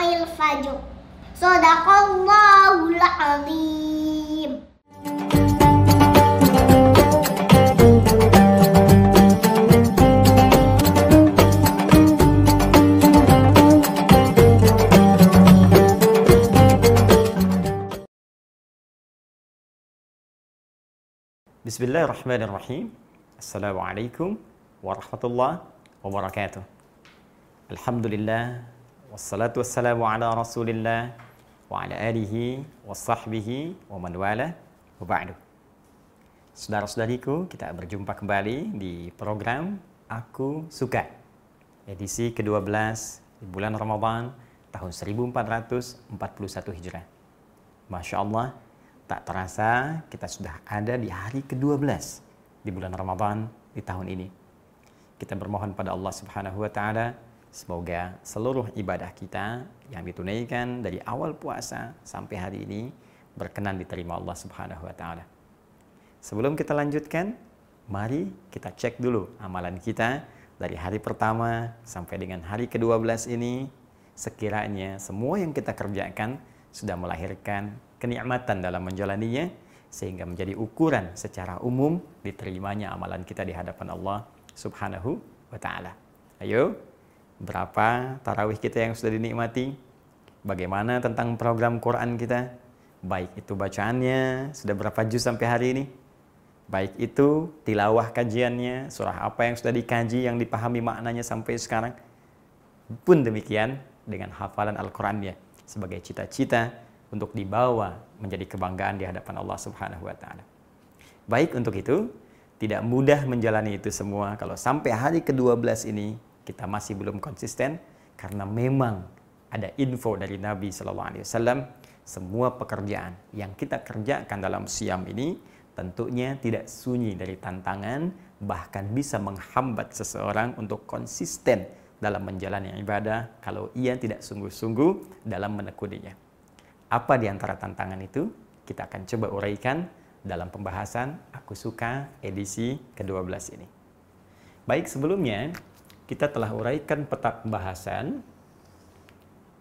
الفجر. صدق الله العظيم. بسم الله الرحمن الرحيم السلام عليكم ورحمة الله وبركاته الحمد لله wassalatu wassalamu ala Rasulillah wa ala alihi wa sahbihi wa man wala wa ba'du. Saudara-saudariku, kita berjumpa kembali di program Aku Suka edisi ke-12 di bulan Ramadan tahun 1441 Hijrah. Masya Allah, tak terasa kita sudah ada di hari ke-12 di bulan Ramadan di tahun ini. Kita bermohon pada Allah Subhanahu wa taala semoga seluruh ibadah kita yang ditunaikan dari awal puasa sampai hari ini berkenan diterima Allah Subhanahu wa taala. Sebelum kita lanjutkan, mari kita cek dulu amalan kita dari hari pertama sampai dengan hari ke-12 ini sekiranya semua yang kita kerjakan sudah melahirkan kenikmatan dalam menjalaninya sehingga menjadi ukuran secara umum diterimanya amalan kita di hadapan Allah Subhanahu wa taala. Ayo, berapa tarawih kita yang sudah dinikmati? Bagaimana tentang program Quran kita? Baik itu bacaannya, sudah berapa juz sampai hari ini? Baik itu tilawah kajiannya, surah apa yang sudah dikaji, yang dipahami maknanya sampai sekarang. Pun demikian dengan hafalan Al-Qur'annya sebagai cita-cita untuk dibawa menjadi kebanggaan di hadapan Allah Subhanahu wa taala. Baik untuk itu, tidak mudah menjalani itu semua kalau sampai hari ke-12 ini kita masih belum konsisten karena memang ada info dari Nabi Shallallahu alaihi wasallam semua pekerjaan yang kita kerjakan dalam siam ini tentunya tidak sunyi dari tantangan bahkan bisa menghambat seseorang untuk konsisten dalam menjalani ibadah kalau ia tidak sungguh-sungguh dalam menekuninya. Apa di antara tantangan itu? Kita akan coba uraikan dalam pembahasan Aku Suka edisi ke-12 ini. Baik, sebelumnya kita telah uraikan peta pembahasan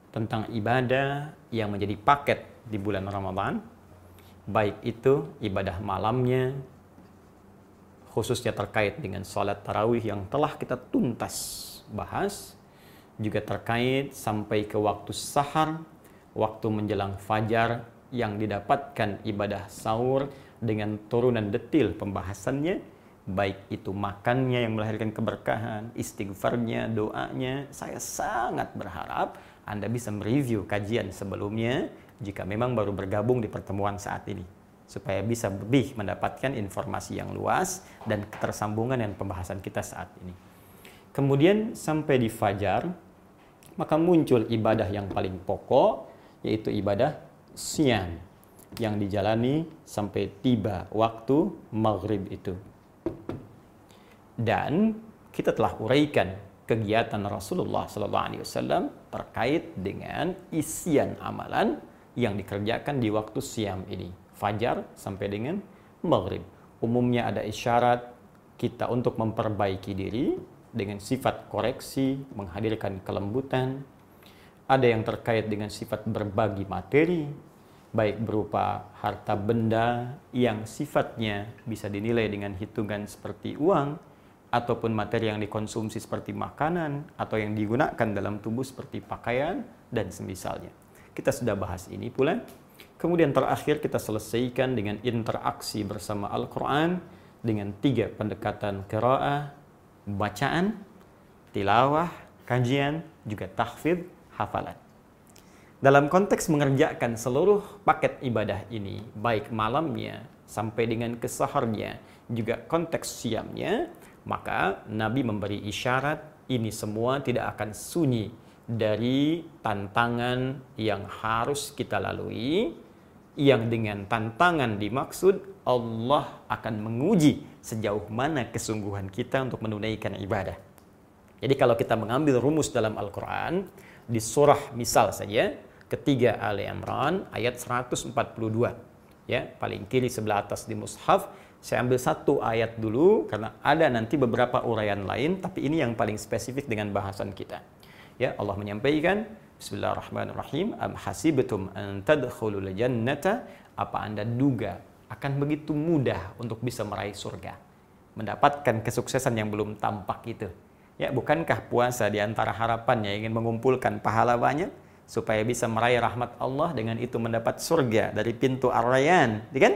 tentang ibadah yang menjadi paket di bulan Ramadan, baik itu ibadah malamnya, khususnya terkait dengan sholat tarawih yang telah kita tuntas bahas, juga terkait sampai ke waktu sahar waktu menjelang fajar yang didapatkan ibadah sahur dengan turunan detil pembahasannya baik itu makannya yang melahirkan keberkahan, istighfarnya, doanya, saya sangat berharap Anda bisa mereview kajian sebelumnya jika memang baru bergabung di pertemuan saat ini supaya bisa lebih mendapatkan informasi yang luas dan ketersambungan dengan pembahasan kita saat ini. Kemudian sampai di fajar, maka muncul ibadah yang paling pokok yaitu ibadah siang yang dijalani sampai tiba waktu maghrib itu. Dan kita telah uraikan kegiatan Rasulullah SAW terkait dengan isian amalan yang dikerjakan di waktu siang ini, fajar sampai dengan maghrib. Umumnya ada isyarat kita untuk memperbaiki diri dengan sifat koreksi, menghadirkan kelembutan, ada yang terkait dengan sifat berbagi materi, baik berupa harta benda yang sifatnya bisa dinilai dengan hitungan seperti uang, ataupun materi yang dikonsumsi seperti makanan, atau yang digunakan dalam tubuh seperti pakaian, dan semisalnya. Kita sudah bahas ini pula. Kemudian terakhir kita selesaikan dengan interaksi bersama Al-Quran dengan tiga pendekatan qiraah, bacaan, tilawah, kajian, juga tahfidz, hafalan. Dalam konteks mengerjakan seluruh paket ibadah ini, baik malamnya sampai dengan kesaharnya, juga konteks siamnya, maka Nabi memberi isyarat ini semua tidak akan sunyi dari tantangan yang harus kita lalui, yang dengan tantangan dimaksud Allah akan menguji sejauh mana kesungguhan kita untuk menunaikan ibadah. Jadi kalau kita mengambil rumus dalam Al-Quran, di surah misal saja, ketiga Ali Imran ayat 142. Ya, paling kiri sebelah atas di mushaf, saya ambil satu ayat dulu karena ada nanti beberapa uraian lain, tapi ini yang paling spesifik dengan bahasan kita. Ya, Allah menyampaikan Bismillahirrahmanirrahim. Am hasibtum an tadkhulul jannata? Apa Anda duga akan begitu mudah untuk bisa meraih surga? Mendapatkan kesuksesan yang belum tampak itu. Ya, bukankah puasa di antara harapannya ingin mengumpulkan pahala banyak supaya bisa meraih rahmat Allah dengan itu mendapat surga dari pintu Ar-Rayyan, ya kan?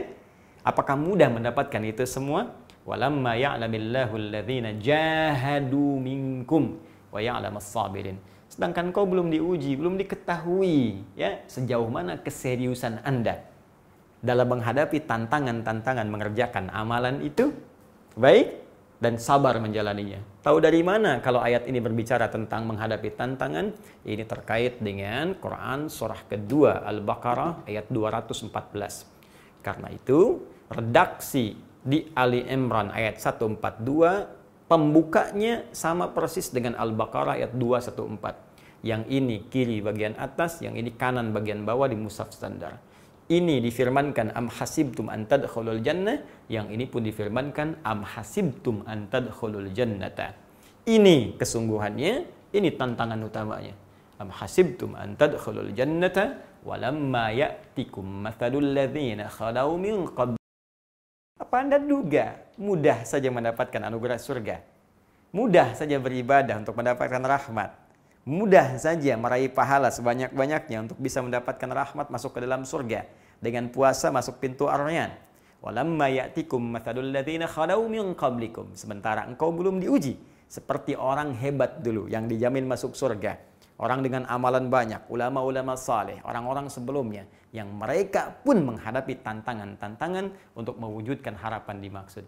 Apakah mudah mendapatkan itu semua? Walamma ya'lamillahu alladhina jahadu minkum wa ya'lamas sabirin Sedangkan kau belum diuji, belum diketahui ya sejauh mana keseriusan Anda dalam menghadapi tantangan-tantangan mengerjakan amalan itu baik dan sabar menjalaninya. Tahu dari mana kalau ayat ini berbicara tentang menghadapi tantangan? Ini terkait dengan Quran surah kedua Al-Baqarah ayat 214. Karena itu, redaksi di Ali Imran ayat 142 Pembukanya sama persis dengan Al-Baqarah ayat 214. Yang ini kiri bagian atas, yang ini kanan bagian bawah di mushaf standar. Ini difirmankan am hasibtum an tadkhulul jannah, yang ini pun difirmankan am hasibtum an tadkhulul jannata. Ini kesungguhannya, ini tantangan utamanya. Am hasibtum an tadkhulul jannata walamma ya'tikum mathalul ladzina khalau min qabl Anda duga mudah saja mendapatkan anugerah surga? Mudah saja beribadah untuk mendapatkan rahmat. Mudah saja meraih pahala sebanyak-banyaknya untuk bisa mendapatkan rahmat masuk ke dalam surga. Dengan puasa masuk pintu aryan. Walamma ya'tikum mathalul ladzina khalau min qablikum. Sementara engkau belum diuji seperti orang hebat dulu yang dijamin masuk surga orang dengan amalan banyak, ulama-ulama saleh, orang-orang sebelumnya yang mereka pun menghadapi tantangan-tantangan untuk mewujudkan harapan dimaksud.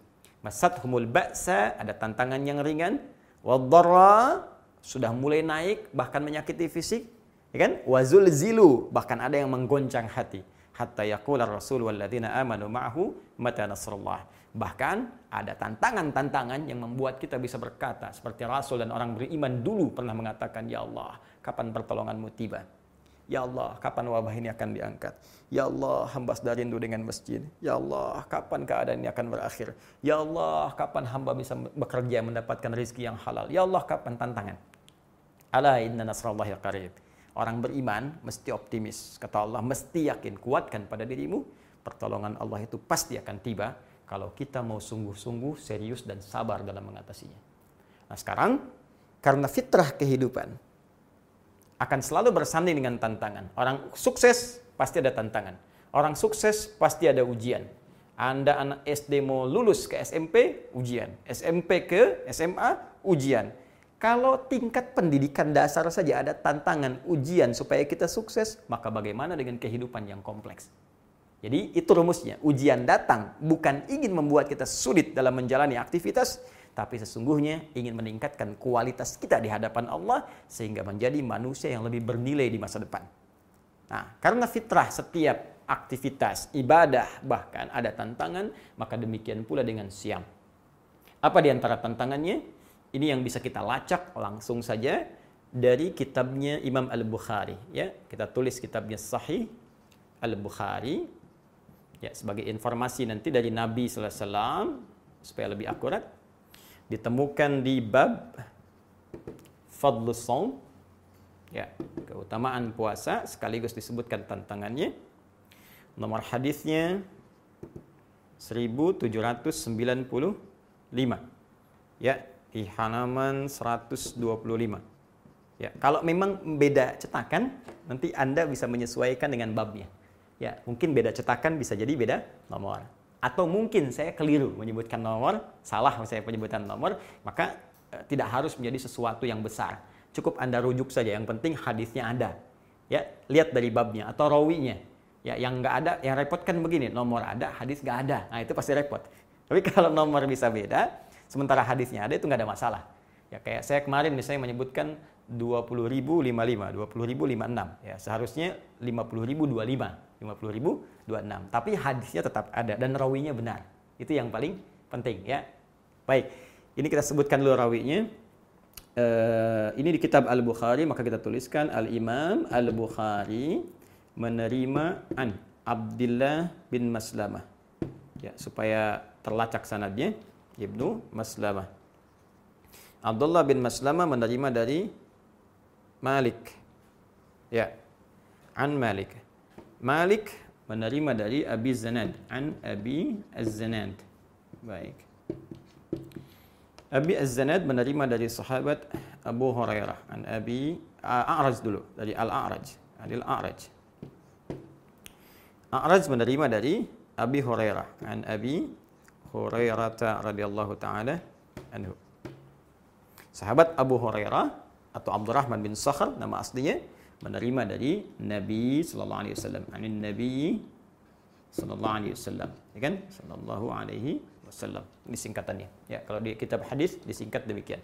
humul ba'sa ada tantangan yang ringan, wadharra sudah mulai naik bahkan menyakiti fisik, ya kan? Wazul zilu bahkan ada yang menggoncang hati. Hatta yaqula Rasul walladzina amanu ma'ahu mata nasrullah. Bahkan ada tantangan-tantangan yang membuat kita bisa berkata seperti Rasul dan orang beriman dulu pernah mengatakan ya Allah, kapan pertolonganmu tiba? Ya Allah, kapan wabah ini akan diangkat? Ya Allah, hamba sedang rindu dengan masjid. Ya Allah, kapan keadaan ini akan berakhir? Ya Allah, kapan hamba bisa bekerja mendapatkan rezeki yang halal? Ya Allah, kapan tantangan? Ala inna nasrallahi qarib. Orang beriman mesti optimis. Kata Allah, mesti yakin, kuatkan pada dirimu. Pertolongan Allah itu pasti akan tiba kalau kita mau sungguh-sungguh serius dan sabar dalam mengatasinya. Nah sekarang, karena fitrah kehidupan akan selalu bersanding dengan tantangan. Orang sukses pasti ada tantangan. Orang sukses pasti ada ujian. Anda anak SD mau lulus ke SMP, ujian. SMP ke SMA, ujian. Kalau tingkat pendidikan dasar saja ada tantangan, ujian supaya kita sukses, maka bagaimana dengan kehidupan yang kompleks? Jadi itu rumusnya. Ujian datang bukan ingin membuat kita sulit dalam menjalani aktivitas, tapi sesungguhnya ingin meningkatkan kualitas kita di hadapan Allah sehingga menjadi manusia yang lebih bernilai di masa depan. Nah, karena fitrah setiap aktivitas, ibadah, bahkan ada tantangan, maka demikian pula dengan siam. Apa di antara tantangannya? Ini yang bisa kita lacak langsung saja dari kitabnya Imam Al-Bukhari. Ya, kita tulis kitabnya Sahih Al-Bukhari Ya, sebagai informasi nanti dari Nabi sallallahu alaihi wasallam supaya lebih akurat ditemukan di bab fadlus saum ya, keutamaan puasa sekaligus disebutkan tantangannya. Nomor hadisnya 1795. Ya, di halaman 125. Ya, kalau memang beda cetakan, nanti Anda bisa menyesuaikan dengan babnya ya mungkin beda cetakan bisa jadi beda nomor. Atau mungkin saya keliru menyebutkan nomor, salah saya penyebutan nomor, maka e, tidak harus menjadi sesuatu yang besar. Cukup Anda rujuk saja, yang penting hadisnya ada. Ya, lihat dari babnya atau rawinya. Ya, yang nggak ada, yang repot kan begini, nomor ada, hadis nggak ada. Nah, itu pasti repot. Tapi kalau nomor bisa beda, sementara hadisnya ada itu nggak ada masalah. Ya kayak saya kemarin misalnya menyebutkan 20.055, 20.056 ya. Seharusnya 50.025. 50.026. Tapi hadisnya tetap ada dan rawinya benar. Itu yang paling penting ya. Baik. Ini kita sebutkan dulu rawinya. uh, ini di kitab Al-Bukhari maka kita tuliskan Al-Imam Al-Bukhari menerima an Abdullah bin Maslamah. Ya, supaya terlacak sanadnya Ibnu Maslamah. Abdullah bin Maslamah menerima dari Malik. Ya. An Malik. Malik menerima dari Abi Zanad. An Abi Az-Zanad. Baik. Abi Az-Zanad menerima dari sahabat Abu Hurairah. An Abi A'raj dulu. Dari Al-A'raj. Adil A'raj. A'raj menerima dari Abi Hurairah. An Abi Hurairah radhiyallahu taala anhu. Sahabat Abu Hurairah atau Abdurrahman bin Sakhr nama aslinya menerima dari Nabi sallallahu alaihi wasallam. Anin Nabi sallallahu alaihi wasallam. Ya kan? Sallallahu alaihi wasallam. Ini singkatannya. Ya, kalau di kitab hadis disingkat demikian.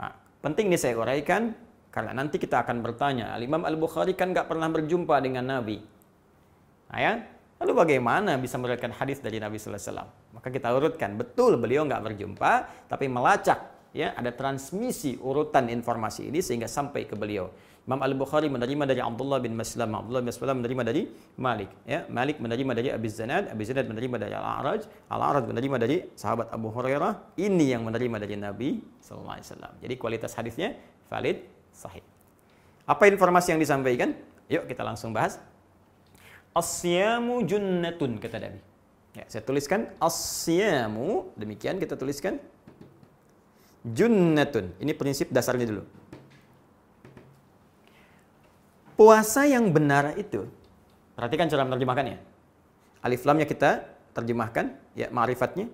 Nah, penting nih saya uraikan karena nanti kita akan bertanya, Al Imam Al Bukhari kan nggak pernah berjumpa dengan Nabi. Nah, ya? Lalu bagaimana bisa meriwayatkan hadis dari Nabi Sallallahu Alaihi Wasallam? Maka kita urutkan, betul beliau nggak berjumpa, tapi melacak ya ada transmisi urutan informasi ini sehingga sampai ke beliau. Imam Al-Bukhari menerima dari Abdullah bin Maslam, Abdullah bin Maslam menerima dari Malik, ya. Malik menerima dari Abi Zanad, Abi Zanad menerima dari Al-A'raj, Al-A'raj menerima dari sahabat Abu Hurairah, ini yang menerima dari Nabi sallallahu alaihi wasallam. Jadi kualitas hadisnya valid, sahih. Apa informasi yang disampaikan? Yuk kita langsung bahas. Asyamu junnatun kata Nabi. Ya, saya tuliskan asyamu, demikian kita tuliskan junnatun. Ini prinsip dasarnya dulu. Puasa yang benar itu, perhatikan cara menerjemahkannya. Alif lamnya kita terjemahkan, ya ma'rifatnya.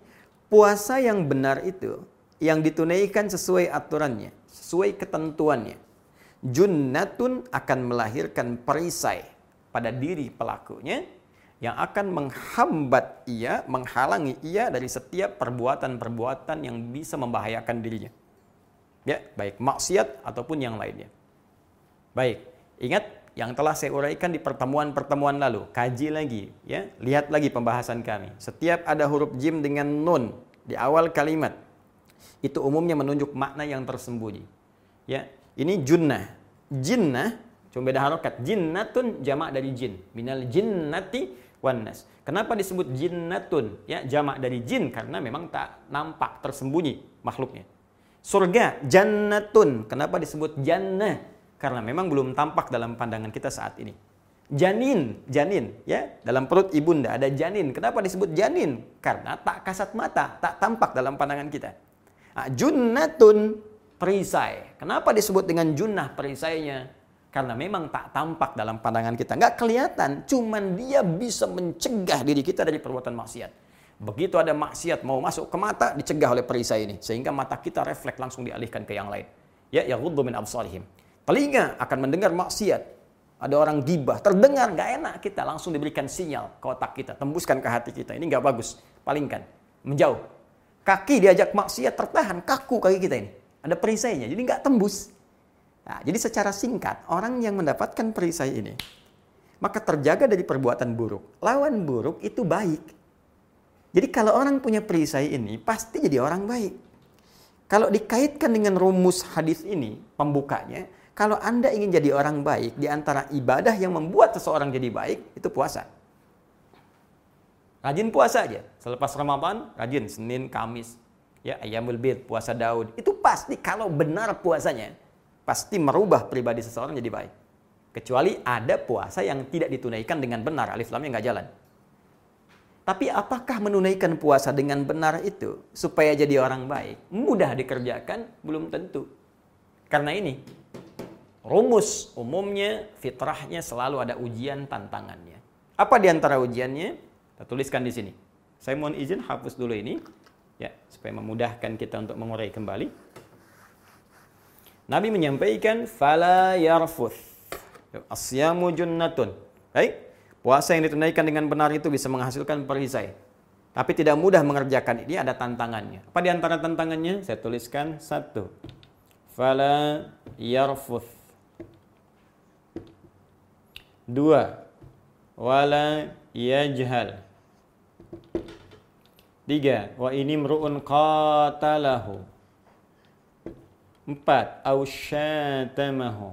Puasa yang benar itu, yang ditunaikan sesuai aturannya, sesuai ketentuannya. Junnatun akan melahirkan perisai pada diri pelakunya, yang akan menghambat ia, menghalangi ia dari setiap perbuatan-perbuatan yang bisa membahayakan dirinya. Ya, baik maksiat ataupun yang lainnya. Baik, ingat yang telah saya uraikan di pertemuan-pertemuan lalu. Kaji lagi, ya. Lihat lagi pembahasan kami. Setiap ada huruf jim dengan nun di awal kalimat, itu umumnya menunjuk makna yang tersembunyi. Ya, ini junnah. Jinnah, cuma beda harokat. Jinnatun jamak dari jin. Minal jinnati wanas. Kenapa disebut jinnatun? Ya, jamak dari jin karena memang tak nampak, tersembunyi makhluknya. Surga jannatun. Kenapa disebut jannah? Karena memang belum tampak dalam pandangan kita saat ini. Janin, janin, ya dalam perut ibunda ada janin. Kenapa disebut janin? Karena tak kasat mata, tak tampak dalam pandangan kita. Nah, junnatun perisai. Kenapa disebut dengan junnah perisainya? Karena memang tak tampak dalam pandangan kita. Nggak kelihatan. Cuman dia bisa mencegah diri kita dari perbuatan maksiat. Begitu ada maksiat mau masuk ke mata, dicegah oleh perisai ini. Sehingga mata kita refleks langsung dialihkan ke yang lain. Ya, ya min absarihim. Telinga akan mendengar maksiat. Ada orang gibah, terdengar nggak enak kita langsung diberikan sinyal ke otak kita, tembuskan ke hati kita. Ini nggak bagus, palingkan, menjauh. Kaki diajak maksiat tertahan, kaku kaki kita ini. Ada perisainya, jadi nggak tembus. Nah, jadi secara singkat, orang yang mendapatkan perisai ini, maka terjaga dari perbuatan buruk. Lawan buruk itu baik. Jadi kalau orang punya perisai ini, pasti jadi orang baik. Kalau dikaitkan dengan rumus hadis ini, pembukanya, kalau Anda ingin jadi orang baik, di antara ibadah yang membuat seseorang jadi baik, itu puasa. Rajin puasa aja. Selepas Ramadan, rajin Senin, Kamis, ya ayamul bid, puasa Daud. Itu pasti kalau benar puasanya, pasti merubah pribadi seseorang jadi baik. Kecuali ada puasa yang tidak ditunaikan dengan benar, alif lamnya nggak jalan. Tapi apakah menunaikan puasa dengan benar itu supaya jadi orang baik mudah dikerjakan? Belum tentu. Karena ini rumus umumnya fitrahnya selalu ada ujian tantangannya. Apa di antara ujiannya? Kita tuliskan di sini. Saya mohon izin hapus dulu ini ya supaya memudahkan kita untuk mengurai kembali. Nabi menyampaikan fala yarfuth. Asyamu junnatun. Baik. Puasa yang ditunaikan dengan benar itu bisa menghasilkan perisai. Tapi tidak mudah mengerjakan ini ada tantangannya. Apa di antara tantangannya? Saya tuliskan satu. Fala yarfuth. Dua. Wala yajhal. Tiga. Wa ini mru'un qatalahu Empat, au syatamahu.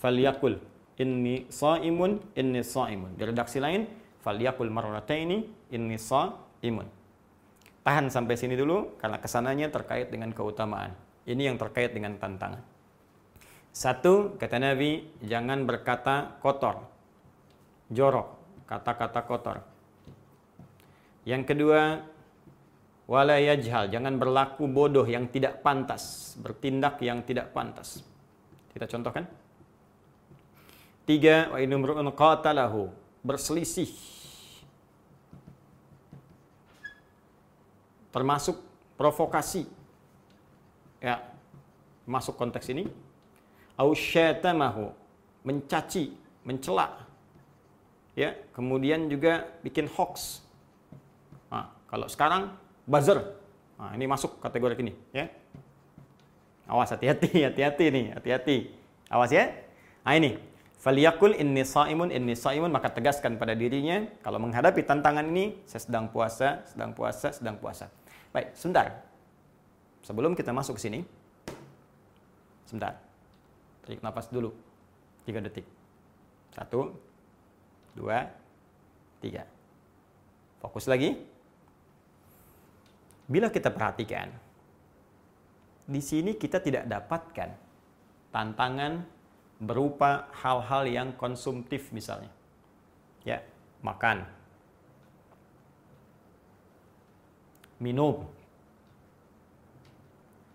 Falyakul inni saimun inni saimun. Di redaksi lain, falyakul marrataini inni saimun. Tahan sampai sini dulu karena ke sananya terkait dengan keutamaan. Ini yang terkait dengan tantangan. Satu, kata Nabi, jangan berkata kotor, jorok, kata-kata kotor. Yang kedua, wala yajhal, jangan berlaku bodoh yang tidak pantas, bertindak yang tidak pantas. Kita contohkan. Tiga, wa inumru'un qatalahu, berselisih termasuk provokasi. Ya, masuk konteks ini. Au syatamahu, mencaci, mencela. Ya, kemudian juga bikin hoax. Nah, kalau sekarang buzzer. Nah, ini masuk kategori ini, ya. Awas hati-hati, hati-hati nih, hati-hati. Awas ya. Nah, ini Faliyakul inni saimun inni saimun maka tegaskan pada dirinya kalau menghadapi tantangan ini saya sedang puasa, sedang puasa, sedang puasa. Baik, sebentar. Sebelum kita masuk ke sini, sebentar. Tarik nafas dulu. Tiga detik. Satu, dua, tiga. Fokus lagi. Bila kita perhatikan, di sini kita tidak dapatkan tantangan berupa hal-hal yang konsumtif misalnya. Ya, makan, minum.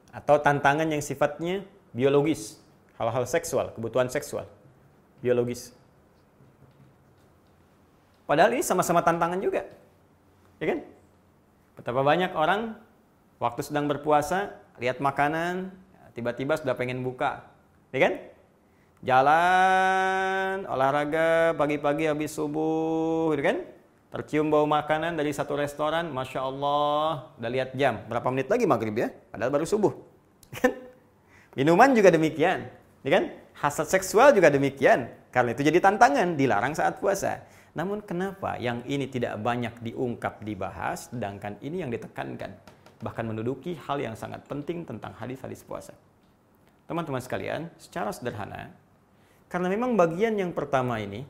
Atau tantangan yang sifatnya biologis, hal-hal seksual, kebutuhan seksual, biologis. Padahal ini sama-sama tantangan juga. Ya kan? Betapa banyak orang waktu sedang berpuasa, lihat makanan, tiba-tiba sudah pengen buka. Ya kan? Jalan, olahraga, pagi-pagi habis subuh, ya kan? Tercium bau makanan dari satu restoran, Masya Allah, udah lihat jam. Berapa menit lagi maghrib ya? Padahal baru subuh. Kan? Minuman juga demikian. Ya kan? Hasad seksual juga demikian. Karena itu jadi tantangan, dilarang saat puasa. Namun kenapa yang ini tidak banyak diungkap, dibahas, sedangkan ini yang ditekankan. Bahkan menduduki hal yang sangat penting tentang hadis-hadis puasa. Teman-teman sekalian, secara sederhana, karena memang bagian yang pertama ini,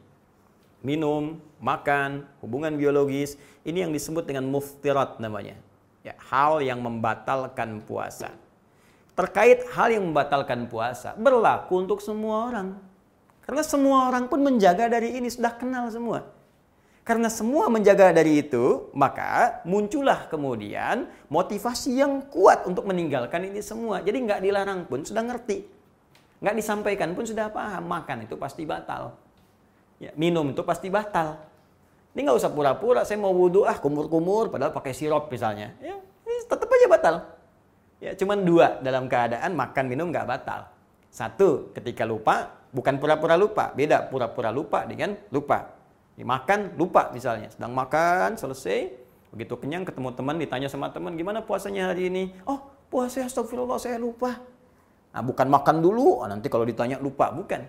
minum, makan, hubungan biologis, ini yang disebut dengan muftirat namanya. Ya, hal yang membatalkan puasa. Terkait hal yang membatalkan puasa, berlaku untuk semua orang. Karena semua orang pun menjaga dari ini, sudah kenal semua. Karena semua menjaga dari itu, maka muncullah kemudian motivasi yang kuat untuk meninggalkan ini semua. Jadi nggak dilarang pun sudah ngerti. Nggak disampaikan pun sudah paham. Makan itu pasti batal ya, minum itu pasti batal. Ini nggak usah pura-pura, saya mau wudhu, ah kumur-kumur, padahal pakai sirup misalnya. Ya, ini tetap aja batal. Ya, cuman dua dalam keadaan makan minum nggak batal. Satu, ketika lupa, bukan pura-pura lupa. Beda pura-pura lupa dengan lupa. Makan, lupa misalnya. Sedang makan, selesai. Begitu kenyang, ketemu teman, ditanya sama teman, gimana puasanya hari ini? Oh, puasa astagfirullah, saya lupa. Nah, bukan makan dulu, nanti kalau ditanya lupa. Bukan.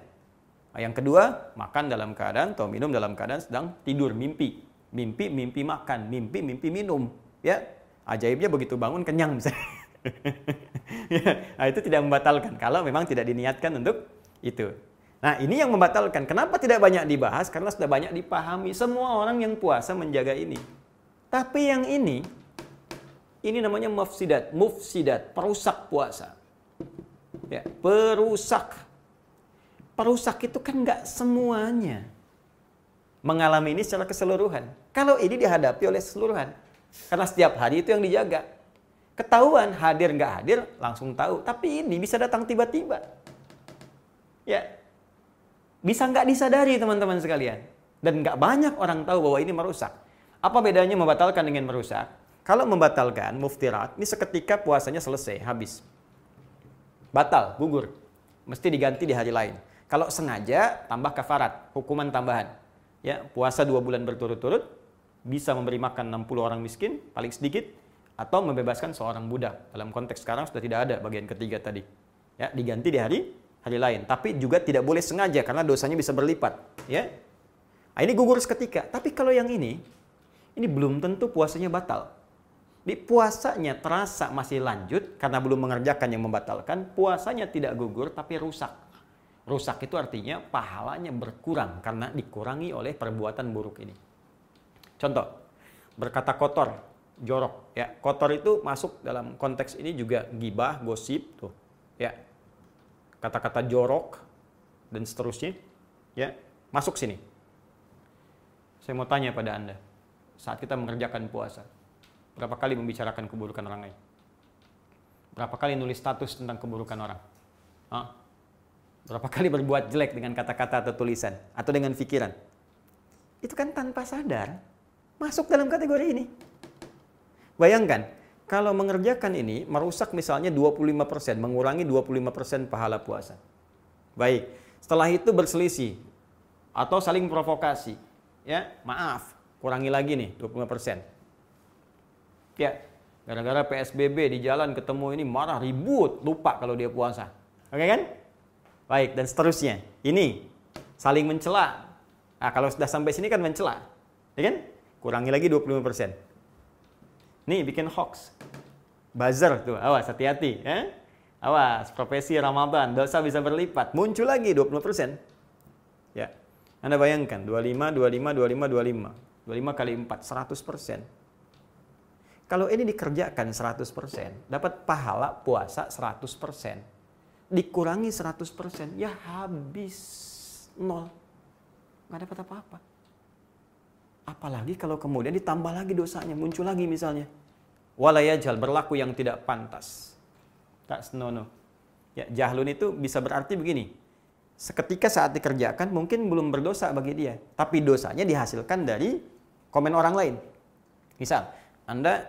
Yang kedua, makan dalam keadaan atau minum dalam keadaan sedang tidur, mimpi. Mimpi, mimpi makan, mimpi, mimpi minum. Ya, ajaibnya begitu bangun kenyang misalnya. ya, nah, itu tidak membatalkan kalau memang tidak diniatkan untuk itu. Nah, ini yang membatalkan. Kenapa tidak banyak dibahas? Karena sudah banyak dipahami. Semua orang yang puasa menjaga ini. Tapi yang ini, ini namanya mufsidat. Mufsidat, perusak puasa. Ya, perusak perusak itu kan nggak semuanya mengalami ini secara keseluruhan. Kalau ini dihadapi oleh keseluruhan. Karena setiap hari itu yang dijaga. Ketahuan hadir nggak hadir langsung tahu. Tapi ini bisa datang tiba-tiba. Ya, bisa nggak disadari teman-teman sekalian. Dan nggak banyak orang tahu bahwa ini merusak. Apa bedanya membatalkan dengan merusak? Kalau membatalkan, muftirat, ini seketika puasanya selesai, habis. Batal, gugur. Mesti diganti di hari lain. Kalau sengaja tambah kafarat, hukuman tambahan. Ya, puasa dua bulan berturut-turut bisa memberi makan 60 orang miskin paling sedikit atau membebaskan seorang budak. Dalam konteks sekarang sudah tidak ada bagian ketiga tadi. Ya, diganti di hari hari lain. Tapi juga tidak boleh sengaja karena dosanya bisa berlipat, ya. Nah, ini gugur seketika. Tapi kalau yang ini ini belum tentu puasanya batal. Di puasanya terasa masih lanjut karena belum mengerjakan yang membatalkan, puasanya tidak gugur tapi rusak. Rusak itu artinya pahalanya berkurang karena dikurangi oleh perbuatan buruk ini. Contoh, berkata kotor, jorok, ya. Kotor itu masuk dalam konteks ini juga gibah, gosip tuh, ya. Kata-kata jorok dan seterusnya, ya, masuk sini. Saya mau tanya pada Anda, saat kita mengerjakan puasa, berapa kali membicarakan keburukan orang lain? Berapa kali nulis status tentang keburukan orang? Hah? Berapa kali berbuat jelek dengan kata-kata atau tulisan atau dengan pikiran? Itu kan tanpa sadar masuk dalam kategori ini. Bayangkan, kalau mengerjakan ini merusak misalnya 25%, mengurangi 25% pahala puasa. Baik, setelah itu berselisih atau saling provokasi. Ya, maaf, kurangi lagi nih 25%. Ya, gara-gara PSBB di jalan ketemu ini marah ribut, lupa kalau dia puasa. Oke kan? Baik, dan seterusnya. Ini saling mencela. Nah, kalau sudah sampai sini kan mencela. Ya kan? Kurangi lagi 25%. Nih, bikin hoax. Buzzer tuh, awas hati-hati. Ya? Awas, profesi Ramadan, dosa bisa berlipat. Muncul lagi 20%. Ya. Anda bayangkan, 25, 25, 25, 25. 25 kali 4, 100%. Kalau ini dikerjakan 100%, dapat pahala puasa 100% dikurangi 100%, ya habis nol. Nggak dapat apa-apa. Apalagi kalau kemudian ditambah lagi dosanya, muncul lagi misalnya. Walayajal, berlaku yang tidak pantas. Tak senono. Ya, jahlun itu bisa berarti begini. Seketika saat dikerjakan mungkin belum berdosa bagi dia. Tapi dosanya dihasilkan dari komen orang lain. Misal, Anda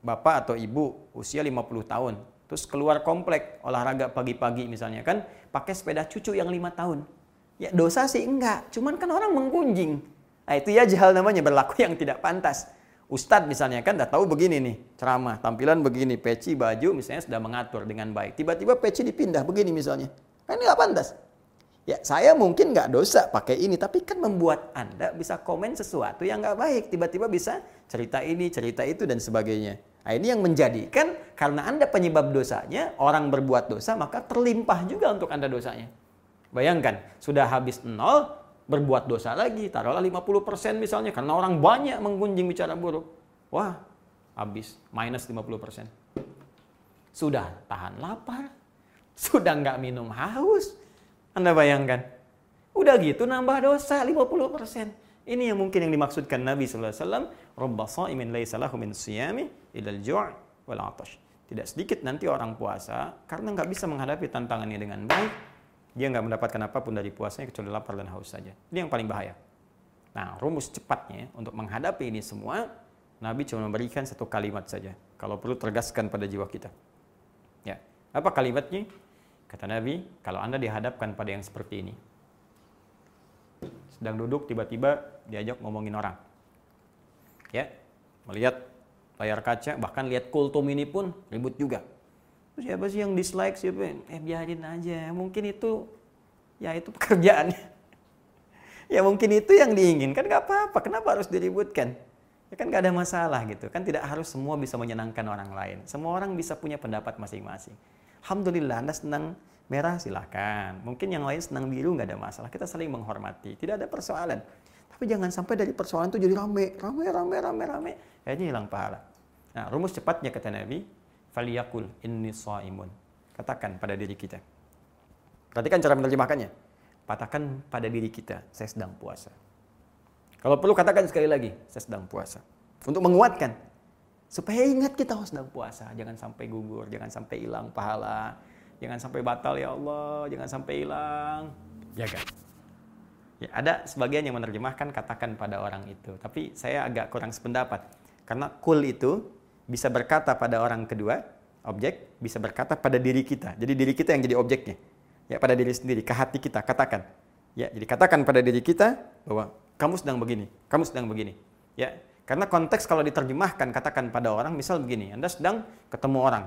bapak atau ibu usia 50 tahun, terus keluar komplek olahraga pagi-pagi misalnya kan pakai sepeda cucu yang lima tahun ya dosa sih enggak cuman kan orang menggunjing nah itu ya jahal namanya berlaku yang tidak pantas Ustadz misalnya kan udah tahu begini nih ceramah tampilan begini peci baju misalnya sudah mengatur dengan baik. Tiba-tiba peci dipindah begini misalnya. Kan ini nggak pantas. Ya saya mungkin nggak dosa pakai ini tapi kan membuat anda bisa komen sesuatu yang nggak baik. Tiba-tiba bisa cerita ini cerita itu dan sebagainya. Nah, ini yang menjadikan karena Anda penyebab dosanya, orang berbuat dosa, maka terlimpah juga untuk Anda dosanya. Bayangkan, sudah habis nol, berbuat dosa lagi, taruhlah 50% misalnya, karena orang banyak menggunjing bicara buruk. Wah, habis, minus 50%. Sudah tahan lapar, sudah nggak minum haus. Anda bayangkan, udah gitu nambah dosa 50%. Ini yang mungkin yang dimaksudkan Nabi SAW. Rabba sa'imin laysa lahu min siyami ilal ju' wal. Tidak sedikit nanti orang puasa karena nggak bisa menghadapi tantangannya dengan baik. Dia nggak mendapatkan apa pun dari puasanya kecuali lapar dan haus saja. Ini yang paling bahaya. Nah, rumus cepatnya untuk menghadapi ini semua, Nabi cuma memberikan satu kalimat saja. Kalau perlu tergaskan pada jiwa kita. Ya, apa kalimatnya? Kata Nabi, kalau Anda dihadapkan pada yang seperti ini, sedang duduk tiba-tiba diajak ngomongin orang. Ya, melihat layar kaca, bahkan lihat kultum ini pun ribut juga. Siapa sih yang dislike siapa? Eh biarin aja, mungkin itu ya itu pekerjaannya. ya mungkin itu yang diinginkan nggak apa-apa. Kenapa harus diributkan? Ya kan nggak ada masalah gitu. Kan tidak harus semua bisa menyenangkan orang lain. Semua orang bisa punya pendapat masing-masing. Alhamdulillah Anda senang merah silahkan. Mungkin yang lain senang biru nggak ada masalah. Kita saling menghormati. Tidak ada persoalan. Tapi jangan sampai dari persoalan itu jadi rame, rame, rame, rame, rame. Kayaknya hilang pahala. Nah, rumus cepatnya kata Nabi, faliyakul inni saimun. Katakan pada diri kita. Perhatikan cara menerjemahkannya. Katakan pada diri kita, saya sedang puasa. Kalau perlu katakan sekali lagi, saya sedang puasa. Untuk menguatkan. Supaya ingat kita oh, sedang puasa. Jangan sampai gugur, jangan sampai hilang pahala Jangan sampai batal ya Allah, jangan sampai hilang. Jaga. Ya, ada sebagian yang menerjemahkan katakan pada orang itu. Tapi saya agak kurang sependapat. Karena kul itu bisa berkata pada orang kedua, objek, bisa berkata pada diri kita. Jadi diri kita yang jadi objeknya. Ya, pada diri sendiri, ke hati kita, katakan. Ya, jadi katakan pada diri kita bahwa kamu sedang begini, kamu sedang begini. Ya, karena konteks kalau diterjemahkan katakan pada orang, misal begini, Anda sedang ketemu orang,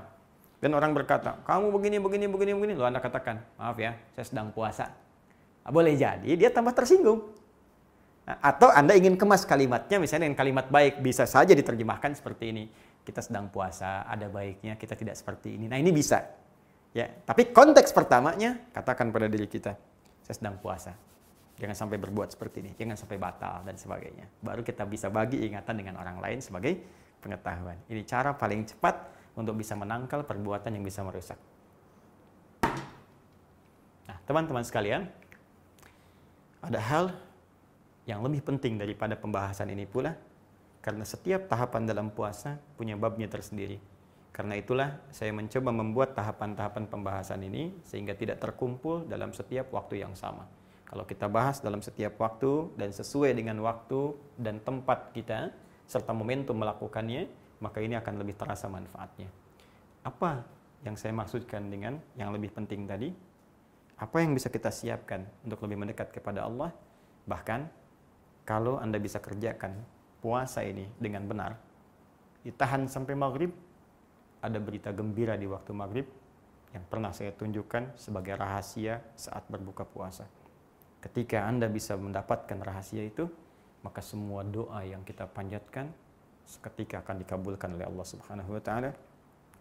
dan orang berkata, kamu begini, begini, begini, begini. Lalu Anda katakan, maaf ya, saya sedang puasa. Nah, boleh jadi dia tambah tersinggung. Nah, atau Anda ingin kemas kalimatnya misalnya dengan kalimat baik. Bisa saja diterjemahkan seperti ini. Kita sedang puasa, ada baiknya kita tidak seperti ini. Nah, ini bisa. Ya, tapi konteks pertamanya katakan pada diri kita, saya sedang puasa. Jangan sampai berbuat seperti ini, jangan sampai batal dan sebagainya. Baru kita bisa bagi ingatan dengan orang lain sebagai pengetahuan. Ini cara paling cepat untuk bisa menangkal perbuatan yang bisa merusak. Nah, teman-teman sekalian, ada hal yang lebih penting daripada pembahasan ini pula, karena setiap tahapan dalam puasa punya babnya tersendiri. Karena itulah saya mencoba membuat tahapan-tahapan pembahasan ini sehingga tidak terkumpul dalam setiap waktu yang sama. Kalau kita bahas dalam setiap waktu dan sesuai dengan waktu dan tempat kita serta momentum melakukannya, maka ini akan lebih terasa manfaatnya. Apa yang saya maksudkan dengan yang lebih penting tadi? Apa yang bisa kita siapkan untuk lebih mendekat kepada Allah? Bahkan kalau Anda bisa kerjakan puasa ini dengan benar, ditahan sampai maghrib, ada berita gembira di waktu maghrib yang pernah saya tunjukkan sebagai rahasia saat berbuka puasa. Ketika Anda bisa mendapatkan rahasia itu, maka semua doa yang kita panjatkan seketika akan dikabulkan oleh Allah Subhanahu wa taala.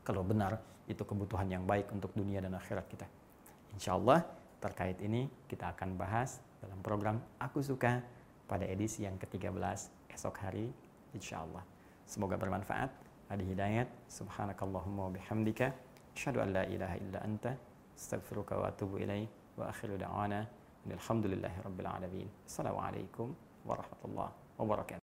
Kalau benar itu kebutuhan yang baik untuk dunia dan akhirat kita. Insya Allah terkait ini kita akan bahas dalam program Aku Suka pada edisi yang ke-13 esok hari insya Allah. Semoga bermanfaat ada hidayat subhanakallahumma wa bihamdika asyhadu an la ilaha illa anta astaghfiruka wa atubu ilaik wa akhiru da'wana alhamdulillahi rabbil alamin assalamualaikum warahmatullahi wabarakatuh